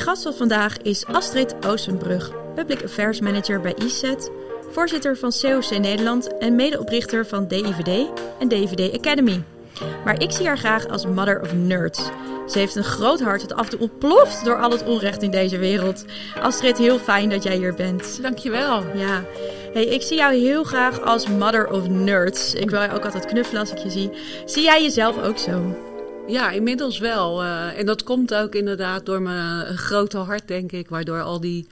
Mijn gast van vandaag is Astrid Oostenbrug, Public Affairs Manager bij ESET, voorzitter van COC Nederland en medeoprichter van DIVD en DIVD Academy. Maar ik zie haar graag als mother of nerds. Ze heeft een groot hart dat af en toe ontploft door al het onrecht in deze wereld. Astrid, heel fijn dat jij hier bent. Dankjewel. Ja. Hey, ik zie jou heel graag als mother of nerds. Ik wil je ook altijd knuffelen als ik je zie. Zie jij jezelf ook zo? Ja, inmiddels wel. Uh, en dat komt ook inderdaad door mijn grote hart, denk ik. Waardoor al die,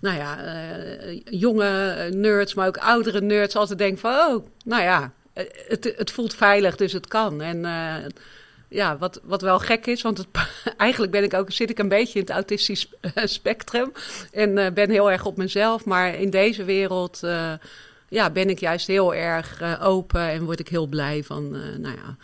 nou ja, uh, jonge nerds, maar ook oudere nerds altijd denken van... Oh, nou ja, het, het voelt veilig, dus het kan. En ja, wat, wat wel gek is, want het, eigenlijk ben ik ook, zit ik een beetje in het autistisch spectrum. En ben heel erg op mezelf. Maar in deze wereld ja, ben ik juist heel erg open en word ik heel blij van, nou ja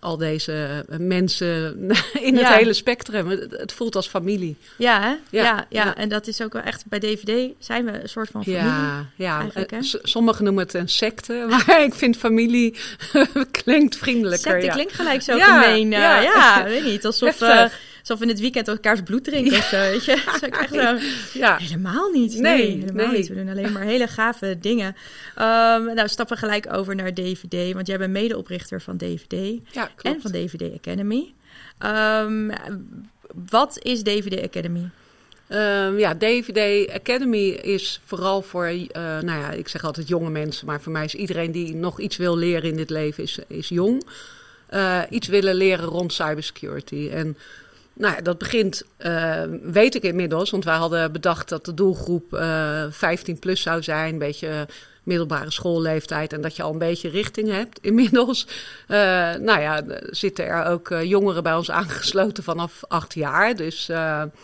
al deze mensen in het hele spectrum. Het, voelt als familie. Ja, hè? Ja, ja, ja, en dat is ook wel echt bij DVD zijn we een soort van familie. Ja, ja. Sommigen noemen het een secte, maar ik vind familie klinkt vriendelijker. Secte klinkt gelijk zo gemeen. Uh, ja, ja, weet niet. Alsof alsof in het weekend elkaars bloed drinken of zo. Weet je? Zo echt zo, ja. Helemaal niet. Nee, helemaal niet. We doen alleen maar hele gave dingen. Um, nou, stappen gelijk over naar DVD. Want jij bent medeoprichter van DVD. Ja, en van DVD Academy. Um, wat is DVD Academy? Um, ja, DVD Academy is vooral voor, uh, nou ja, ik zeg altijd jonge mensen, maar voor mij is iedereen die nog iets wil leren in dit leven, is, is jong. Uh, iets willen leren rond cybersecurity. En nou ja, dat begint, uh, weet ik inmiddels, want wij hadden bedacht dat de doelgroep uh, eh, 15 plus zou zijn, een beetje middelbare schoolleeftijd en dat je al een beetje richting hebt. Inmiddels, uh, nou ja, zitten er ook jongeren bij ons aangesloten vanaf acht jaar. Dus,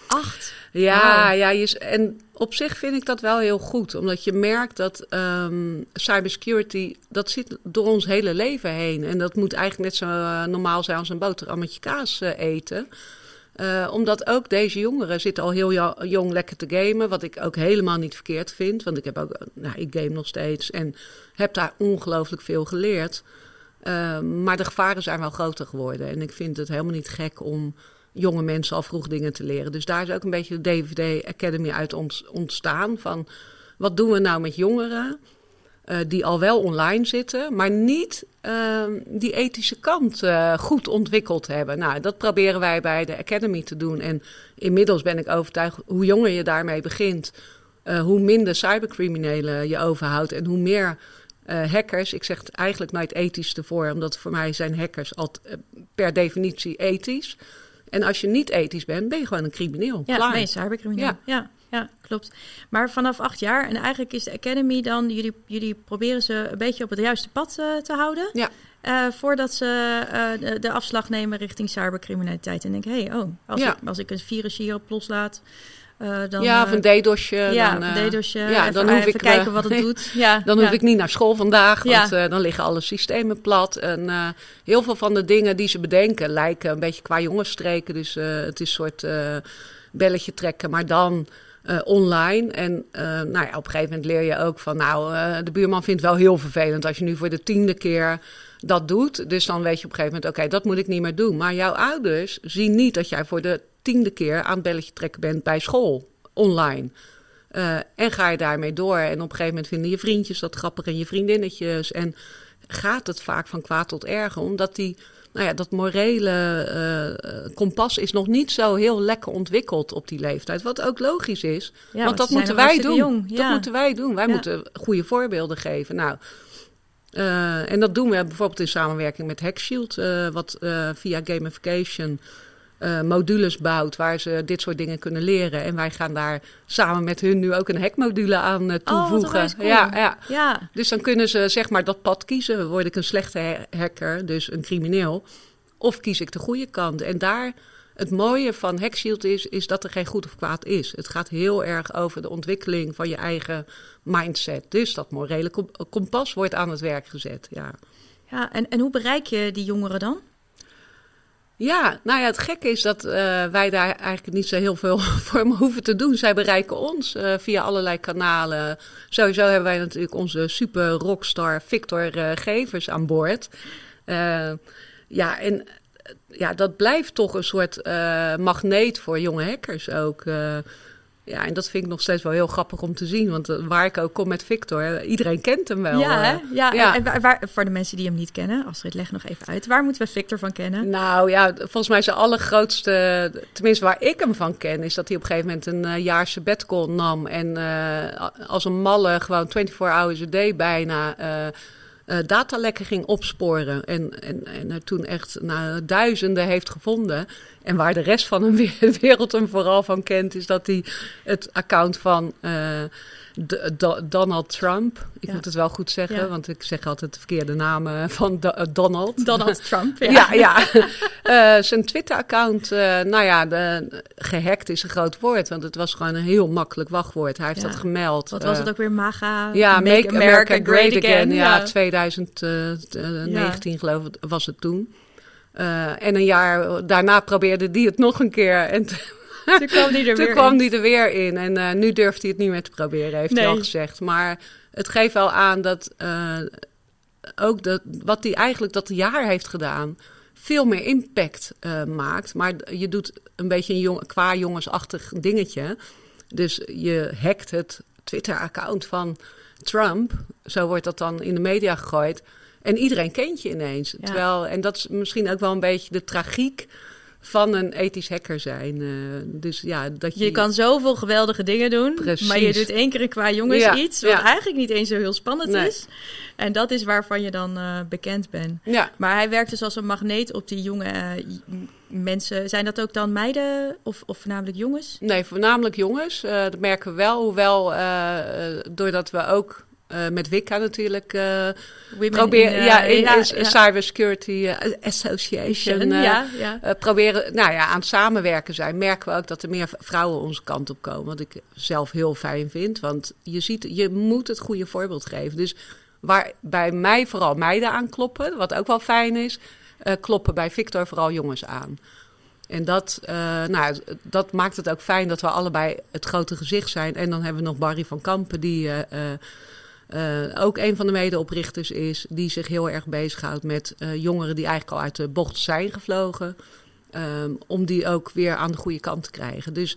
acht? Ja, ja je, en op zich vind ik dat wel heel goed, omdat je merkt dat um, cybersecurity, dat zit door ons hele leven heen. En dat moet eigenlijk net zo normaal zijn als een boterhammetje kaas eten. Uh, omdat ook deze jongeren zitten al heel jong lekker te gamen. Wat ik ook helemaal niet verkeerd vind. Want ik heb ook, nou, ik game nog steeds en heb daar ongelooflijk veel geleerd. Uh, maar de gevaren zijn wel groter geworden. En ik vind het helemaal niet gek om jonge mensen al vroeg dingen te leren. Dus daar is ook een beetje de DVD Academy uit ontstaan. Van wat doen we nou met jongeren? Uh, die al wel online zitten, maar niet uh, die ethische kant uh, goed ontwikkeld hebben. Nou, dat proberen wij bij de Academy te doen. En inmiddels ben ik overtuigd, hoe jonger je daarmee begint, hoe minder cybercriminelen je overhoudt en hoe meer hackers. Ik zeg het eigenlijk nooit ethisch ervoor, omdat voor mij zijn hackers al per definitie ethisch. En als je niet ethisch bent, ben je gewoon een crimineel. Ja, Klaar. nee, cybercrimineel. Ja. ja ja, klopt. Maar vanaf acht jaar, en eigenlijk is de Academy dan, jullie, jullie proberen ze een beetje op het juiste pad uh, te houden. Ja. Uh, voordat ze uh, de, de, afslag nemen richting cybercriminaliteit. En denk, hé, hey, oh, als, ja. ik, als ik een virus hierop loslaat. dan, ja, of een D-dosje. Ja, dan, D-dosje. Ja, dan hoef ik kijken wat het doet. Ja, dan hoef ik niet naar school vandaag, want dan liggen alle systemen plat. En heel veel van de dingen die ze bedenken lijken een beetje qua jongensstreken. Dus het is een soort belletje trekken, maar dan uh, online. En uh, nou ja, op een gegeven moment leer je ook van, nou, uh, de buurman vindt het wel heel vervelend als je nu voor de tiende keer dat doet. Dus dan weet je op een gegeven moment, oké, dat moet ik niet meer doen. Maar jouw ouders zien niet dat jij voor de tiende keer aan het belletje trekken bent bij school, online. en ga je daarmee door. En op een gegeven moment vinden je vriendjes dat grappig en je vriendinnetjes. En gaat het vaak van kwaad tot erger, omdat die nou ja, dat morele uh, kompas is nog niet zo heel lekker ontwikkeld op die leeftijd. Wat ook logisch is. Ja, want dat moeten wij doen. Jong, ja. Dat moeten wij doen. Wij moeten goede voorbeelden geven. Nou, uh, en dat doen we bijvoorbeeld in samenwerking met Hackshield, uh, wat via gamification uh, modules bouwt waar ze dit soort dingen kunnen leren. En wij gaan daar samen met hun nu ook een hackmodule aan uh, toevoegen. Oh, ja, ja, ja. Dus dan kunnen ze zeg maar dat pad kiezen. Word ik een slechte hacker, dus een crimineel, of kies ik de goede kant? En daar het mooie van Hackshield is, is dat er geen goed of kwaad is. Het gaat heel erg over de ontwikkeling van je eigen mindset. Dus dat morele kompas wordt aan het werk gezet. Ja, ja en, en hoe bereik je die jongeren dan? Ja, nou ja, het gekke is dat uh, wij daar eigenlijk niet zo heel veel voor hoeven te doen. Zij bereiken ons uh, via allerlei kanalen. Sowieso hebben wij natuurlijk onze super rockstar Victor uh, Gevers aan boord. ja, en ja, dat blijft toch een soort magneet voor jonge hackers ook. Ja, en dat vind ik nog steeds wel heel grappig om te zien. Want eh, waar ik ook kom met Victor, iedereen kent hem wel. Ja, hè? ja, ja. En waar, voor de mensen die hem niet kennen, Astrid, leg nog even uit. Waar moeten we Victor van kennen? Nou ja, volgens mij zijn allergrootste, tenminste waar ik hem van ken, is dat hij op een gegeven moment een uh, jaar sabbatical nam. En uh, als een malle gewoon 24 hours a day bijna uh, datalekken ging opsporen. En, en, en er toen echt nou, duizenden heeft gevonden. En waar de rest van de wereld hem vooral van kent, is dat hij het account van. Uh, Donald Trump. Ik moet het wel goed zeggen, want ik zeg altijd de verkeerde namen van Donald. Donald Trump, ja. ja, ja. uh, zijn Twitter-account, uh, nou ja, de, gehackt is een groot woord, want het was gewoon een heel makkelijk wachtwoord. Hij heeft dat gemeld. Wat was het ook weer, MAGA? Ja, Make, America, Great, Again. Ja, 2019 geloof ik was het toen. en een jaar daarna probeerde die het nog een keer. En toen kwam die er, weer, kwam in. Die er weer in. En uh, nu durft hij het niet meer te proberen, heeft hij al gezegd. Maar het geeft wel aan dat uh, ook dat, wat hij eigenlijk dat jaar heeft gedaan veel meer impact uh, maakt. Maar je doet een beetje een jong, qua jongensachtig dingetje. Dus je hackt het Twitter-account van Trump. Zo wordt dat dan in de media gegooid. En iedereen kent je ineens. Terwijl, en dat is misschien ook wel een beetje de tragiek van een ethisch hacker zijn. Uh, dus ja, dat je... je kan zoveel geweldige dingen doen, Precies. maar je doet één keer qua jongens iets wat eigenlijk niet eens zo heel spannend is. En dat is waarvan je dan uh, bekend bent. Ja. Maar hij werkt dus als een magneet op die jonge uh, mensen. Zijn dat ook dan meiden of, of voornamelijk jongens? Nee, voornamelijk jongens. dat merken we wel. Hoewel, doordat we ook uh, met Wicca natuurlijk. Uh, probeer, in, ja, in, ja, in ja. Cybersecurity Association. ja, ja. proberen nou ja, aan het samenwerken zijn. Merken we ook dat er meer vrouwen onze kant op komen. Wat ik zelf heel fijn vind. Want je ziet, je moet het goede voorbeeld geven. Dus waar bij mij vooral meiden aankloppen, wat ook wel fijn is, kloppen bij Victor vooral jongens aan. En dat, uh, nou, dat maakt het ook fijn dat we allebei het grote gezicht zijn. En dan hebben we nog Barry van Kampen, die uh, uh, ook een van de medeoprichters is, die zich heel erg bezighoudt met uh, jongeren die eigenlijk al uit de bocht zijn gevlogen. Um, om die ook weer aan de goede kant te krijgen. Dus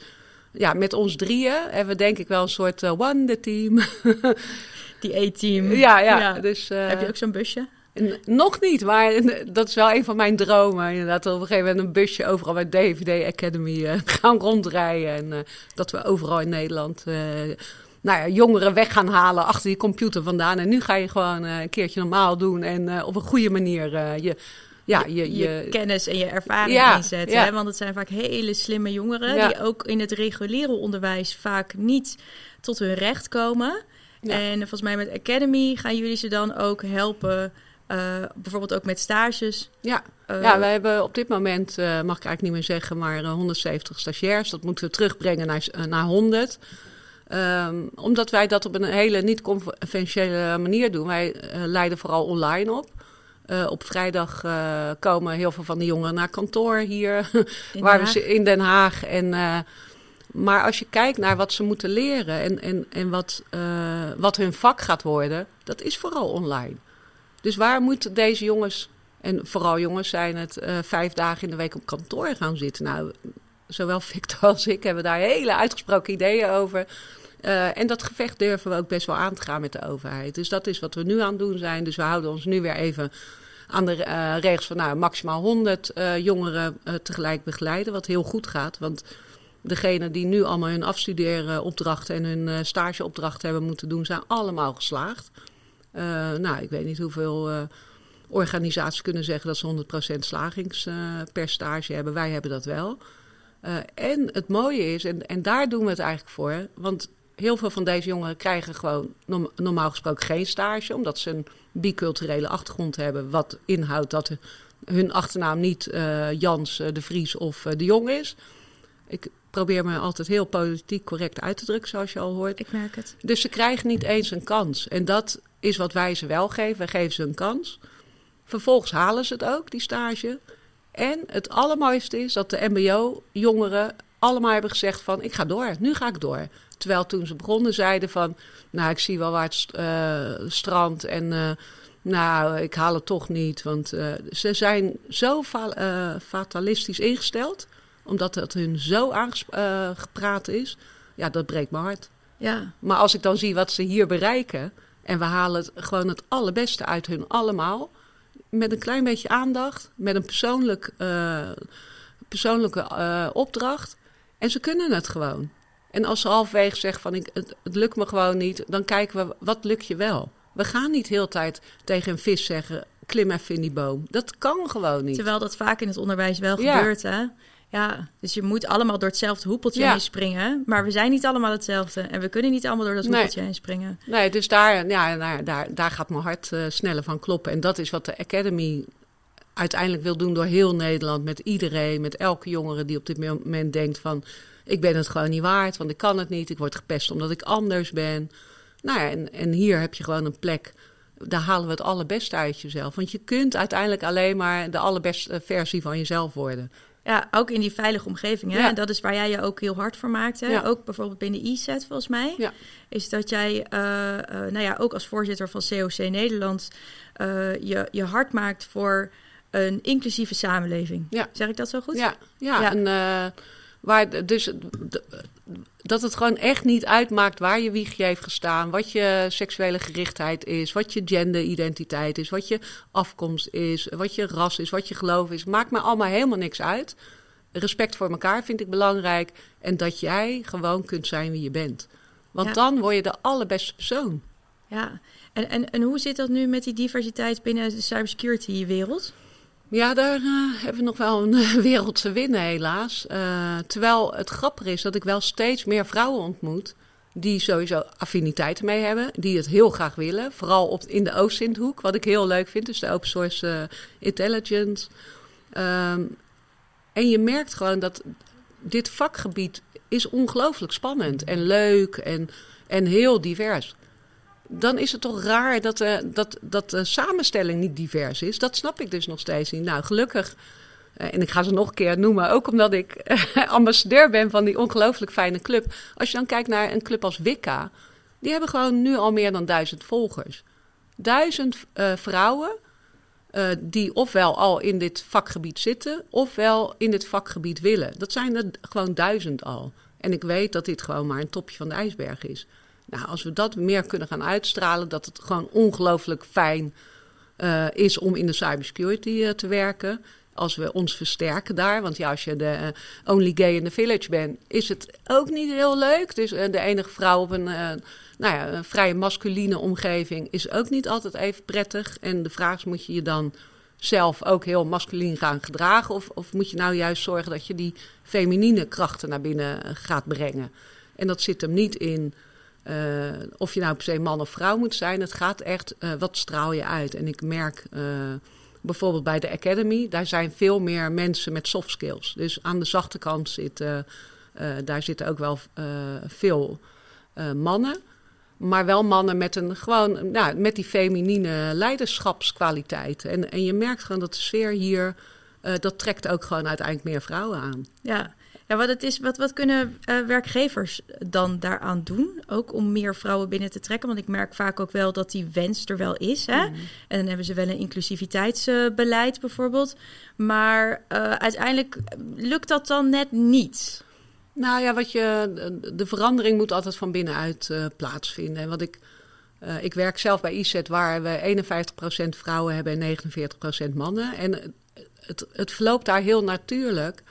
ja, met ons drieën hebben we denk ik wel een soort uh, wonder team. Die A-team. Ja, ja, ja. Dus, Heb je ook zo'n busje? Nog niet, maar dat is wel een van mijn dromen. Inderdaad, op een gegeven moment een busje overal bij DVD Academy gaan rondrijden. En dat we overal in Nederland nou ja, jongeren weg gaan halen achter die computer vandaan. En nu ga je gewoon uh, een keertje normaal doen en uh, op een goede manier uh, je, ja, je, je, je, kennis en je ervaring ja, inzetten. Ja. Hè? Want het zijn vaak hele slimme jongeren ja. die ook in het reguliere onderwijs vaak niet tot hun recht komen. En volgens mij met Academy gaan jullie ze dan ook helpen. bijvoorbeeld ook met stages. Ja, ja wij hebben op dit moment, mag ik eigenlijk niet meer zeggen, maar 170 stagiairs. Dat moeten we terugbrengen naar, naar 100. Um, omdat wij dat op een hele niet conventionele manier doen. Wij uh, leiden vooral online op. Uh, op vrijdag uh, komen heel veel van de jongeren naar kantoor hier, in waar we ze in Den Haag. En, maar als je kijkt naar wat ze moeten leren en, en, en wat, wat hun vak gaat worden, dat is vooral online. Dus waar moeten deze jongens, en vooral jongens zijn het, vijf dagen in de week op kantoor gaan zitten? Nou, zowel Victor als ik hebben daar hele uitgesproken ideeën over. Uh, en dat gevecht durven we ook best wel aan te gaan met de overheid. Dus dat is wat we nu aan het doen zijn. Dus we houden ons nu weer even aan de uh, regels van nou, maximaal 100 uh, eh, jongeren tegelijk begeleiden. Wat heel goed gaat. Want degenen die nu allemaal hun afstuderen opdrachten en hun stageopdrachten hebben moeten doen, zijn allemaal geslaagd. nou, ik weet niet hoeveel organisaties kunnen zeggen dat ze 100% slagingspercentage hebben. Wij hebben dat wel. Uh, en het mooie is, en, en daar doen we het eigenlijk voor, want heel veel van deze jongeren krijgen gewoon normaal gesproken geen stage, omdat ze een biculturele achtergrond hebben, wat inhoudt dat hun achternaam niet uh, Jans, de Vries of de Jong is. Ik probeer me altijd heel politiek correct uit te drukken, zoals je al hoort. Ik merk het. Dus ze krijgen niet eens een kans. En dat is wat wij ze wel geven. Wij geven ze een kans. Vervolgens halen ze het ook, die stage. En het allermooiste is dat de MBO-jongeren allemaal hebben gezegd van... ik ga door, nu ga ik door. Terwijl toen ze begonnen zeiden van... nou, ik zie wel waar het uh, strand en... Uh, nou, ik haal het toch niet. Want uh, ze zijn zo fa fatalistisch ingesteld. Omdat het hun zo aangepraat is. Ja, dat breekt mijn hart. Ja. Maar als ik dan zie wat ze hier bereiken. En we halen het, gewoon het allerbeste uit hun allemaal. Met een klein beetje aandacht. Met een persoonlijk, persoonlijke opdracht. En ze kunnen het gewoon. En als ze halverwege zeggen van ik, het, het, lukt me gewoon niet, dan kijken we wat lukt je wel. We gaan niet heel tijd tegen een vis zeggen klim even in die boom. Dat kan gewoon niet. Terwijl dat vaak in het onderwijs wel gebeurt hè. Ja, dus je moet allemaal door hetzelfde hoepeltje ja. heen springen. Maar we zijn niet allemaal hetzelfde. En we kunnen niet allemaal door dat hoepeltje heen springen. Nee, dus daar, ja, daar, daar, daar gaat mijn hart uh, sneller van kloppen. En dat is wat de Academy uiteindelijk wil doen door heel Nederland. Met iedereen, met elke jongere die op dit moment denkt van... ik ben het gewoon niet waard, want ik kan het niet. Ik word gepest omdat ik anders ben. Nou ja, en, en hier heb je gewoon een plek... Daar halen we het allerbeste uit jezelf. Want je kunt uiteindelijk alleen maar de allerbeste versie van jezelf worden. Ja, ook in die veilige omgeving. Hè? Ja. En dat is waar jij je ook heel hard voor maakt. Hè? Ja. Ook bijvoorbeeld binnen ESET, volgens mij. Ja. Is dat jij, uh, uh, nou ja, ook als voorzitter van COC Nederland... Uh, je, je hard maakt voor een inclusieve samenleving. Ja. Zeg ik dat zo goed? Ja, ja. En, waar dus dat het gewoon echt niet uitmaakt waar je wiegje heeft gestaan, wat je seksuele gerichtheid is, wat je genderidentiteit is, wat je afkomst is, wat je ras is, wat je geloof is. Maakt me allemaal helemaal niks uit. Respect voor elkaar vind ik belangrijk en dat jij gewoon kunt zijn wie je bent. Want ja. dan word je de allerbeste persoon. Ja, en, en, en hoe zit dat nu met die diversiteit binnen de cybersecurity-wereld? Ja, daar uh, hebben we nog wel een uh, wereld te winnen, helaas. Uh, terwijl het grappig is dat ik wel steeds meer vrouwen ontmoet. die sowieso affiniteiten mee hebben. die het heel graag willen. Vooral op, in de OSINT-hoek, wat ik heel leuk vind. Dus de open source intelligence. Um, en je merkt gewoon dat dit vakgebied is ongelooflijk spannend en leuk en, en heel divers dan is het toch raar dat, uh, dat, dat de samenstelling niet divers is. Dat snap ik dus nog steeds niet. Nou, gelukkig, uh, en ik ga ze nog een keer noemen, ook omdat ik uh, ambassadeur ben van die ongelooflijk fijne club. Als je dan kijkt naar een club als Wicca, die hebben gewoon nu al meer dan duizend volgers. Duizend vrouwen die ofwel al in dit vakgebied zitten, ofwel in dit vakgebied willen. Dat zijn er gewoon duizend al. En ik weet dat dit gewoon maar een topje van de ijsberg is. Nou, als we dat meer kunnen gaan uitstralen, dat het gewoon ongelooflijk fijn uh, is om in de cybersecurity uh, te werken. Als we ons versterken daar. Want ja, als je de uh, only gay in the village bent, is het ook niet heel leuk. Dus de enige vrouw op een, nou ja, een vrij masculine omgeving is ook niet altijd even prettig. En de vraag is, moet je je dan zelf ook heel masculien gaan gedragen? Of, of moet je nou juist zorgen dat je die feminine krachten naar binnen gaat brengen? En dat zit hem niet in uh, of je nou per se man of vrouw moet zijn. Het gaat echt, uh, wat straal je uit? En ik merk uh, bijvoorbeeld bij de Academy, daar zijn veel meer mensen met soft skills. Dus aan de zachte kant zitten, daar zitten ook wel veel mannen. Maar wel mannen met een gewoon, nou, met die feminine leiderschapskwaliteit. En, en je merkt gewoon dat de sfeer hier, dat trekt ook gewoon uiteindelijk meer vrouwen aan. Ja, ja, wat, het is, wat, wat kunnen uh, werkgevers dan daaraan doen? Ook om meer vrouwen binnen te trekken. Want ik merk vaak ook wel dat die wens er wel is. Hè? Mm. En dan hebben ze wel een inclusiviteitsbeleid bijvoorbeeld. Maar uh, uiteindelijk lukt dat dan net niet. Nou ja, wat je, de verandering moet altijd van binnenuit plaatsvinden. En wat ik, ik werk zelf bij IZET waar we 51% vrouwen hebben en 49% mannen. En het, het verloopt daar heel natuurlijk.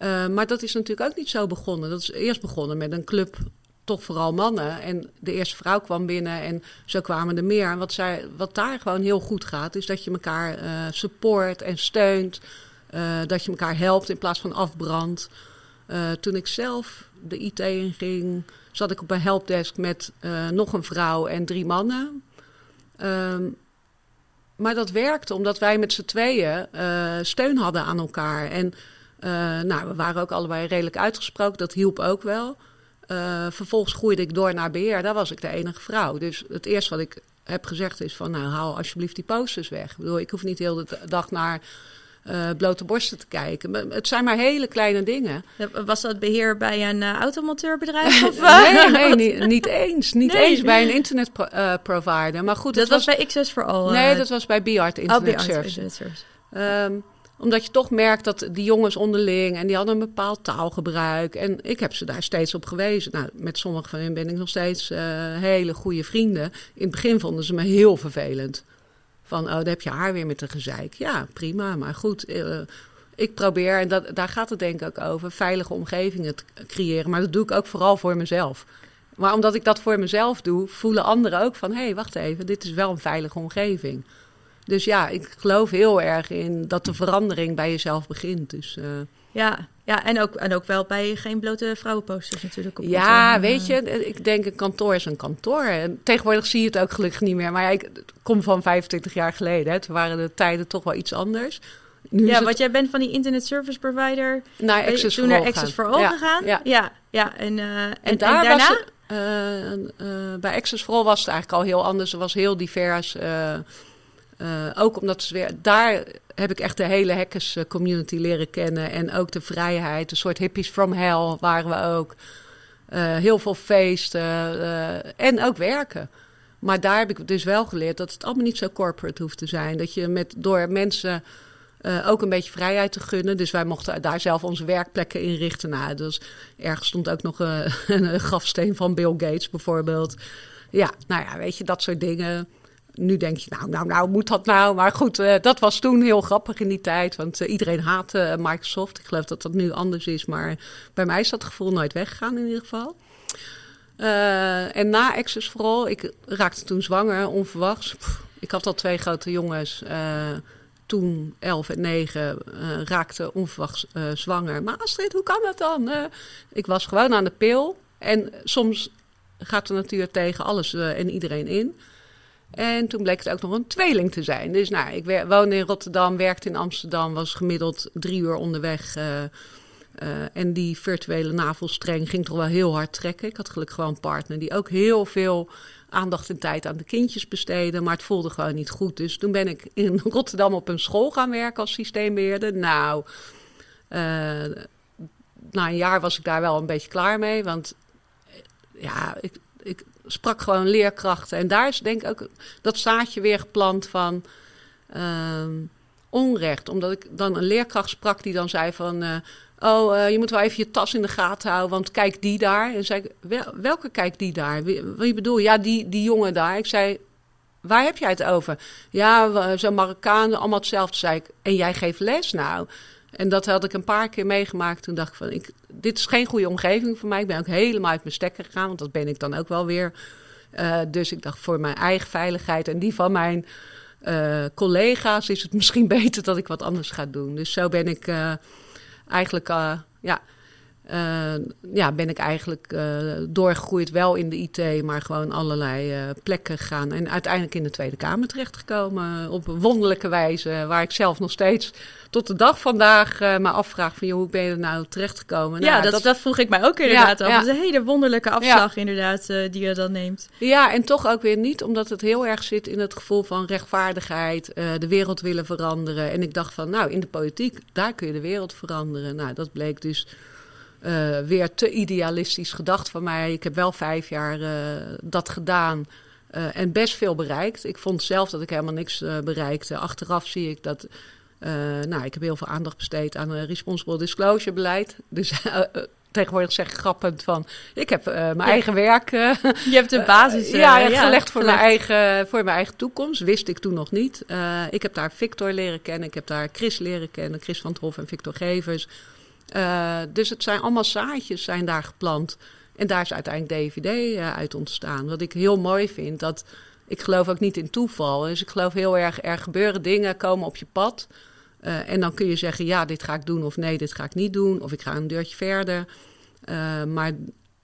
Uh, maar dat is natuurlijk ook niet zo begonnen. Dat is eerst begonnen met een club, toch vooral mannen. En de eerste vrouw kwam binnen en zo kwamen er meer. En wat, zij, wat daar gewoon heel goed gaat, is dat je elkaar uh, support en steunt. Uh, dat je elkaar helpt in plaats van afbrandt. toen ik zelf de IT inging, zat ik op een helpdesk met nog een vrouw en drie mannen. Um, maar dat werkte omdat wij met z'n tweeën steun hadden aan elkaar. En nou, we waren ook allebei redelijk uitgesproken, dat hielp ook wel. Uh, vervolgens groeide ik door naar beheer, daar was ik de enige vrouw. Dus het eerste wat ik heb gezegd is van, nou haal alsjeblieft die posters weg. Ik bedoel, ik hoef niet de hele dag naar uh, blote borsten te kijken. Het zijn maar hele kleine dingen. Was dat beheer bij een uh, automoteurbedrijf? Of, nee, nee niet, niet, eens. Niet nee. eens bij een internetprovider. Maar goed, dat was, was bij Access for All. Nee, dat was bij Biart Internet oh, Service. Um, omdat je toch merkt dat die jongens onderling en die hadden een bepaald taalgebruik. En ik heb ze daar steeds op gewezen. Nou, met sommige van hen ben ik nog steeds uh, hele goede vrienden. In het begin vonden ze me heel vervelend. Van, oh, daar heb je haar weer met de gezeik. Ja, prima, maar goed. Uh, ik probeer, en dat, daar gaat het denk ik ook over, veilige omgevingen te creëren. Maar dat doe ik ook vooral voor mezelf. Maar omdat ik dat voor mezelf doe, voelen anderen ook van... hé, hey, wacht even, dit is wel een veilige omgeving. Dus ja, ik geloof heel erg in dat de verandering bij jezelf begint. Dus, uh... ja, ja en, ook, en ook wel bij geen blote vrouwenposters natuurlijk. Op ja, het, weet je, ik denk een kantoor is een kantoor. En tegenwoordig zie je het ook gelukkig niet meer. Maar ik kom van 25 jaar geleden. Hè. Toen waren de tijden toch wel iets anders. Nu ja, want jij bent van die internet service provider naar Access toen naar Access for All ja, gegaan. Ja, ja, ja. En, uh, en, en, daar en daarna? Uh, uh, bij Access for All was het eigenlijk al heel anders. Het was heel divers. Uh, ook omdat ze weer, daar heb ik echt de hele hackers community leren kennen. En ook de vrijheid, een soort hippies from hell waren we ook. Uh, heel veel feesten en ook werken. Maar daar heb ik dus wel geleerd dat het allemaal niet zo corporate hoeft te zijn. Dat je met, door mensen ook een beetje vrijheid te gunnen. Dus wij mochten daar zelf onze werkplekken inrichten. Nou, dus ergens stond ook nog een grafsteen van Bill Gates bijvoorbeeld. Ja, nou ja, weet je, dat soort dingen nu denk je, nou, nou, nou, moet dat nou? Maar goed, uh, dat was toen heel grappig in die tijd. Want uh, iedereen haatte Microsoft. Ik geloof dat dat nu anders is. Maar bij mij is dat gevoel nooit weggegaan in ieder geval. En na Access vooral, ik raakte toen zwanger, onverwachts. Ik had al twee grote jongens. toen, 11 en 9, raakte onverwachts zwanger. Maar Astrid, hoe kan dat dan? ik was gewoon aan de pil. En soms gaat de natuur tegen alles en iedereen in. En toen bleek het ook nog een tweeling te zijn. Dus nou, ik woonde in Rotterdam, werkte in Amsterdam, was gemiddeld drie uur onderweg. Uh, uh, en die virtuele navelstreng ging toch wel heel hard trekken. Ik had gelukkig gewoon een partner die ook heel veel aandacht en tijd aan de kindjes besteedde. Maar het voelde gewoon niet goed. Dus toen ben ik in Rotterdam op een school gaan werken als systeembeheerder. Nou, uh, na een jaar was ik daar wel een beetje klaar mee. Want ja, ik, ik sprak gewoon leerkrachten. En daar is denk ik ook dat zaadje weer geplant van uh, onrecht. Omdat ik dan een leerkracht sprak die dan zei van... Uh, oh, uh, je moet wel even je tas in de gaten houden, want kijk die daar. En zei ik, wel, welke kijk die daar? Wie, wie bedoel Ja, die, die jongen daar. Ik zei, waar heb jij het over? Ja, zo'n Marokkaan, allemaal hetzelfde. Zei ik, en jij geeft les nou? En dat had ik een paar keer meegemaakt. Toen dacht ik van, ik, dit is geen goede omgeving voor mij. Ik ben ook helemaal uit mijn stekker gegaan, want dat ben ik dan ook wel weer. Uh, dus ik dacht, voor mijn eigen veiligheid en die van mijn uh, collega's is het misschien beter dat ik wat anders ga doen. Dus zo ben ik uh, eigenlijk, ja, uh, ja, ben ik eigenlijk uh, doorgegroeid, wel in de IT, maar gewoon allerlei uh, plekken gegaan. En uiteindelijk in de Tweede Kamer terechtgekomen op een wonderlijke wijze, waar ik zelf nog steeds tot de dag vandaag me afvraag van, joh, hoe ben je er nou terechtgekomen? Ja, nou, dat, dat, vroeg ik mij ook inderdaad ja, af. Ja. Dat is een hele wonderlijke afslag ja. inderdaad die je dan neemt. Ja, en toch ook weer niet, omdat het heel erg zit in het gevoel van rechtvaardigheid, de wereld willen veranderen. En ik dacht van, nou, in de politiek, daar kun je de wereld veranderen. Nou, dat bleek dus uh, weer te idealistisch gedacht van mij. Ik heb wel vijf jaar uh, dat gedaan uh, en best veel bereikt. Ik vond zelf dat ik helemaal niks bereikte. Achteraf zie ik dat. nou, ik heb heel veel aandacht besteed aan een responsible disclosure beleid. Dus tegenwoordig zeg ik grappend van... ik heb mijn ja. eigen werk... Je hebt de basis ja, ja, gelegd voor, Mijn eigen, voor mijn eigen toekomst. Wist ik toen nog niet. ik heb daar Victor leren kennen. Ik heb daar Chris leren kennen. Chris van het Hof en Victor Gevers. Uh, dus het zijn allemaal zaadjes zijn daar geplant. En daar is uiteindelijk DVD uh, uit ontstaan. Wat ik heel mooi vind, dat ik geloof ook niet in toeval. Dus ik geloof heel erg, er gebeuren dingen, komen op je pad. Uh, en dan kun je zeggen, ja, dit ga ik doen of nee, dit ga ik niet doen. Of ik ga een deurtje verder. maar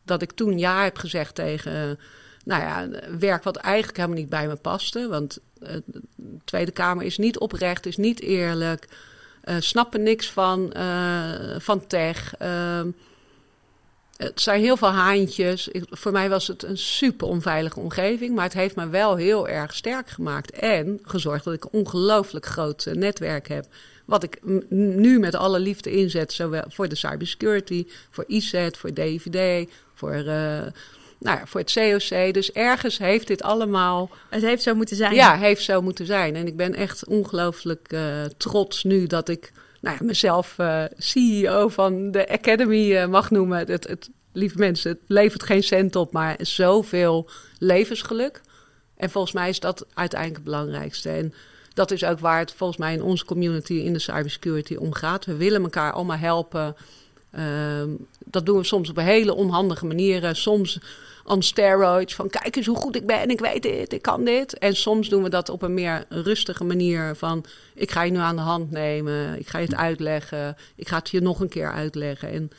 dat ik toen ja heb gezegd tegen nou ja, werk wat eigenlijk helemaal niet bij me paste. Want de Tweede Kamer is niet oprecht, is niet eerlijk. Uh, snappen niks van, uh, van tech. Ehm, het zijn heel veel haantjes. Voor mij was het een super onveilige omgeving. Maar het heeft me wel heel erg sterk gemaakt. En gezorgd dat ik een ongelooflijk groot netwerk heb. Wat ik nu met alle liefde inzet. Zowel voor de cybersecurity, voor IZ, voor DVD, voor, nou ja, voor het COC. Dus ergens heeft dit allemaal. Het heeft zo moeten zijn. Ja, heeft zo moeten zijn. En ik ben echt ongelooflijk uh, trots nu dat ik nou ja, mezelf uh, CEO van de Academy uh, mag noemen. Het, het, lieve mensen, het levert geen cent op, maar zoveel levensgeluk. En volgens mij is dat uiteindelijk het belangrijkste. En dat is ook waar het volgens mij in onze community in de cybersecurity om gaat. We willen elkaar allemaal helpen. Uh, dat doen we soms op hele onhandige manieren. Soms on steroids, van kijk eens hoe goed ik ben, ik weet dit, ik kan dit. En soms doen we dat op een meer rustige manier van ik ga je nu aan de hand nemen, ik ga je het uitleggen, ik ga het je nog een keer uitleggen. En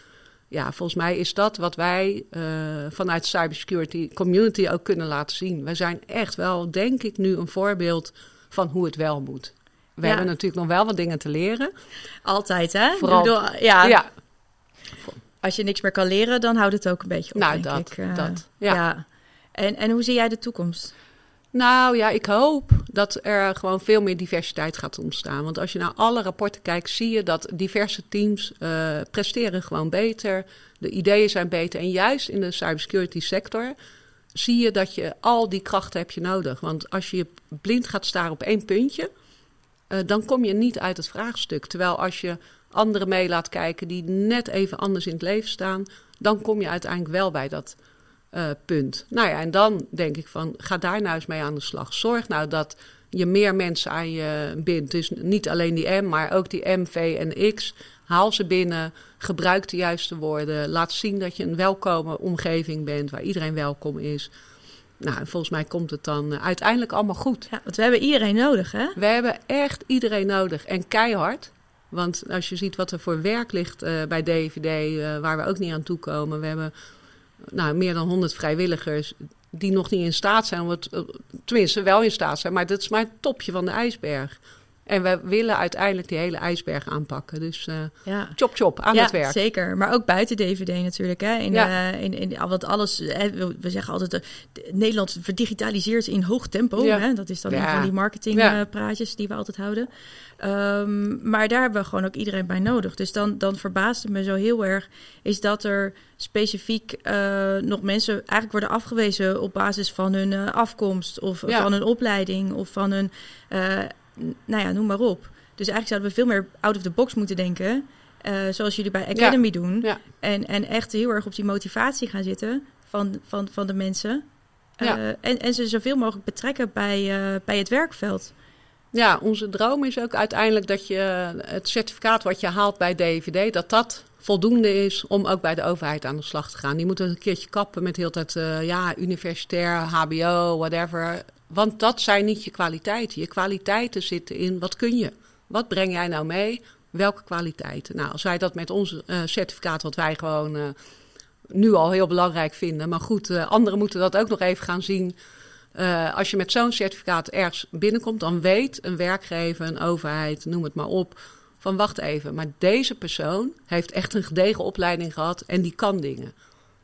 ja, volgens mij is dat wat wij uh, vanuit de cybersecurity community ook kunnen laten zien. Wij zijn echt wel, denk ik, nu een voorbeeld van hoe het wel moet. We ja. hebben natuurlijk nog wel wat dingen te leren. Altijd, hè? Vooral, ja. ja. Als je niks meer kan leren, dan houdt het ook een beetje op, nou, denk dat, ik. Uh, dat, ja. ja. En, en hoe zie jij de toekomst? Nou ja, ik hoop dat er gewoon veel meer diversiteit gaat ontstaan. Want als je naar alle rapporten kijkt, zie je dat diverse teams uh, presteren gewoon beter. De ideeën zijn beter. En juist in de cybersecurity sector zie je dat je al die krachten heb je nodig. Want als je blind gaat staren op één puntje, uh, dan kom je niet uit het vraagstuk. Terwijl als je anderen mee laat kijken die net even anders in het leven staan, dan kom je uiteindelijk wel bij dat uh, punt. Nou ja, en dan denk ik van, ga daar nou eens mee aan de slag. Zorg nou dat je meer mensen aan je bindt. Dus niet alleen die M, maar ook die M, V en X. Haal ze binnen, gebruik de juiste woorden. Laat zien dat je een welkome omgeving bent, waar iedereen welkom is. Nou, volgens mij komt het dan uh, uiteindelijk allemaal goed. Ja, want we hebben iedereen nodig, hè? We hebben echt iedereen nodig en keihard. Want als je ziet wat er voor werk ligt uh, bij DVD, uh, waar we ook niet aan toekomen. We hebben nou, meer dan 100 vrijwilligers die nog niet in staat zijn om het, tenminste wel in staat zijn, maar dat is maar het topje van de ijsberg. En we willen uiteindelijk die hele ijsberg aanpakken. Dus uh, ja. chop chop aan ja, het werk. zeker. Maar ook buiten DVD natuurlijk. Hè? In, ja. uh, in, in, want alles, hè, we, we, zeggen altijd, uh, Nederland verdigitaliseert in hoog tempo. Ja. Hè? Dat is dan een van die marketingpraatjes die we altijd houden. Um, maar daar hebben we gewoon ook iedereen bij nodig. Dus dan, dan verbaast het me zo heel erg... is dat er specifiek nog mensen eigenlijk worden afgewezen... op basis van hun afkomst of van hun opleiding of van hun nou ja, noem maar op. Dus eigenlijk zouden we veel meer out of the box moeten denken. Uh, zoals jullie bij Academy ja. doen. Ja. En, en echt heel erg op die motivatie gaan zitten van, van, van de mensen. Ja. Uh, en, en ze zoveel mogelijk betrekken bij, uh, bij het werkveld. Ja, onze droom is ook uiteindelijk dat je het certificaat wat je haalt bij DVD, dat dat voldoende is om ook bij de overheid aan de slag te gaan. Die moeten een keertje kappen met heel tijd, ja, universitair, HBO, whatever. Want dat zijn niet je kwaliteiten. Je kwaliteiten zitten in wat kun je? Wat breng jij nou mee? Welke kwaliteiten? Nou, als wij dat met ons uh, certificaat, wat wij gewoon uh, nu al heel belangrijk vinden. Maar goed, uh, anderen moeten dat ook nog even gaan zien. als je met zo'n certificaat ergens binnenkomt, dan weet een werkgever, een overheid, noem het maar op. Van wacht even, maar deze persoon heeft echt een gedegen opleiding gehad en die kan dingen.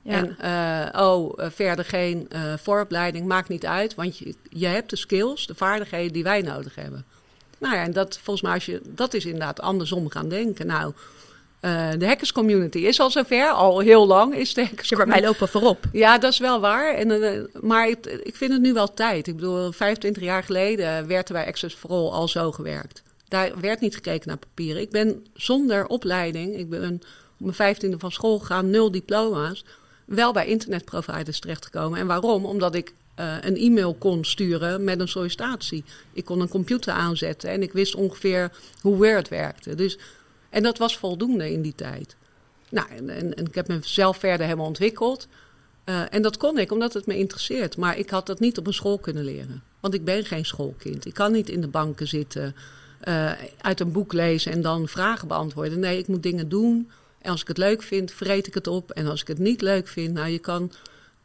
Ja. En uh, oh, uh, verder geen uh, vooropleiding, maakt niet uit, want je, je hebt de skills, de vaardigheden die wij nodig hebben. Nou ja, en dat volgens mij, als je, dat is inderdaad andersom gaan denken. Nou, de hackers community is al zover, al heel lang is de hackers ja, maar wij lopen voorop. Ja, dat is wel waar. En, maar ik, ik vind het nu wel tijd. Ik bedoel, 25 jaar geleden werd er bij Access for All al zo gewerkt. Daar werd niet gekeken naar papieren. Ik ben zonder opleiding, ik ben op mijn vijftiende van school gegaan, nul diploma's wel bij internetproviders terechtgekomen. En waarom? Omdat ik uh, een e-mail kon sturen met een sollicitatie. Ik kon een computer aanzetten en ik wist ongeveer hoe Word werkte. Dus, en dat was voldoende in die tijd. Nou, en, en, ik heb mezelf verder helemaal ontwikkeld. Uh, en dat kon ik omdat het me interesseert. Maar ik had dat niet op een school kunnen leren. Want ik ben geen schoolkind. Ik kan niet in de banken zitten, uh, uit een boek lezen en dan vragen beantwoorden. Nee, ik moet dingen doen en als ik het leuk vind, vreet ik het op. En als ik het niet leuk vind, nou, je kan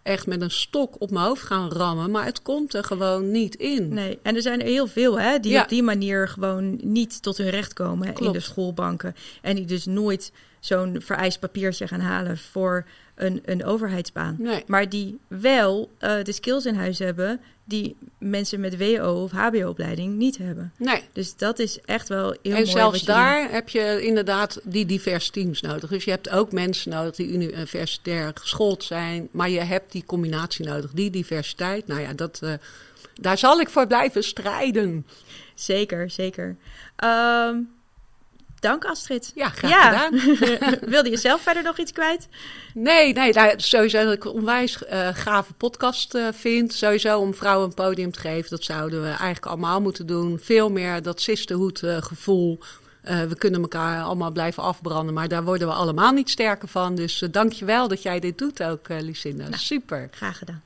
echt met een stok op mijn hoofd gaan rammen. Maar het komt er gewoon niet in. Nee, en er zijn er heel veel hè, die op die manier gewoon niet tot hun recht komen in de schoolbanken. En die dus nooit zo'n vereist papiertje gaan halen voor een, een overheidsbaan. Nee. Maar die wel uh, de skills in huis hebben die mensen met WO of HBO-opleiding niet hebben. Nee. Dus dat is echt wel heel en mooi. En zelfs daar heb je inderdaad die diverse teams nodig. Dus je hebt ook mensen nodig die universitair geschoold zijn. Maar je hebt die combinatie nodig, die diversiteit. Nou ja, dat, uh, daar zal ik voor blijven strijden. Zeker, zeker. Um, Dank Astrid. Ja, graag gedaan. Wilde je zelf verder nog iets kwijt? Nee, nee nou, sowieso dat ik een onwijs uh, gave podcast uh, vind. Sowieso om vrouwen een podium te geven. Dat zouden we eigenlijk allemaal moeten doen. Veel meer dat sisterhood uh, gevoel. we kunnen elkaar allemaal blijven afbranden, maar daar worden we allemaal niet sterker van. Dus dank je wel dat jij dit doet ook, Lucinda. Nou, Super. Graag gedaan.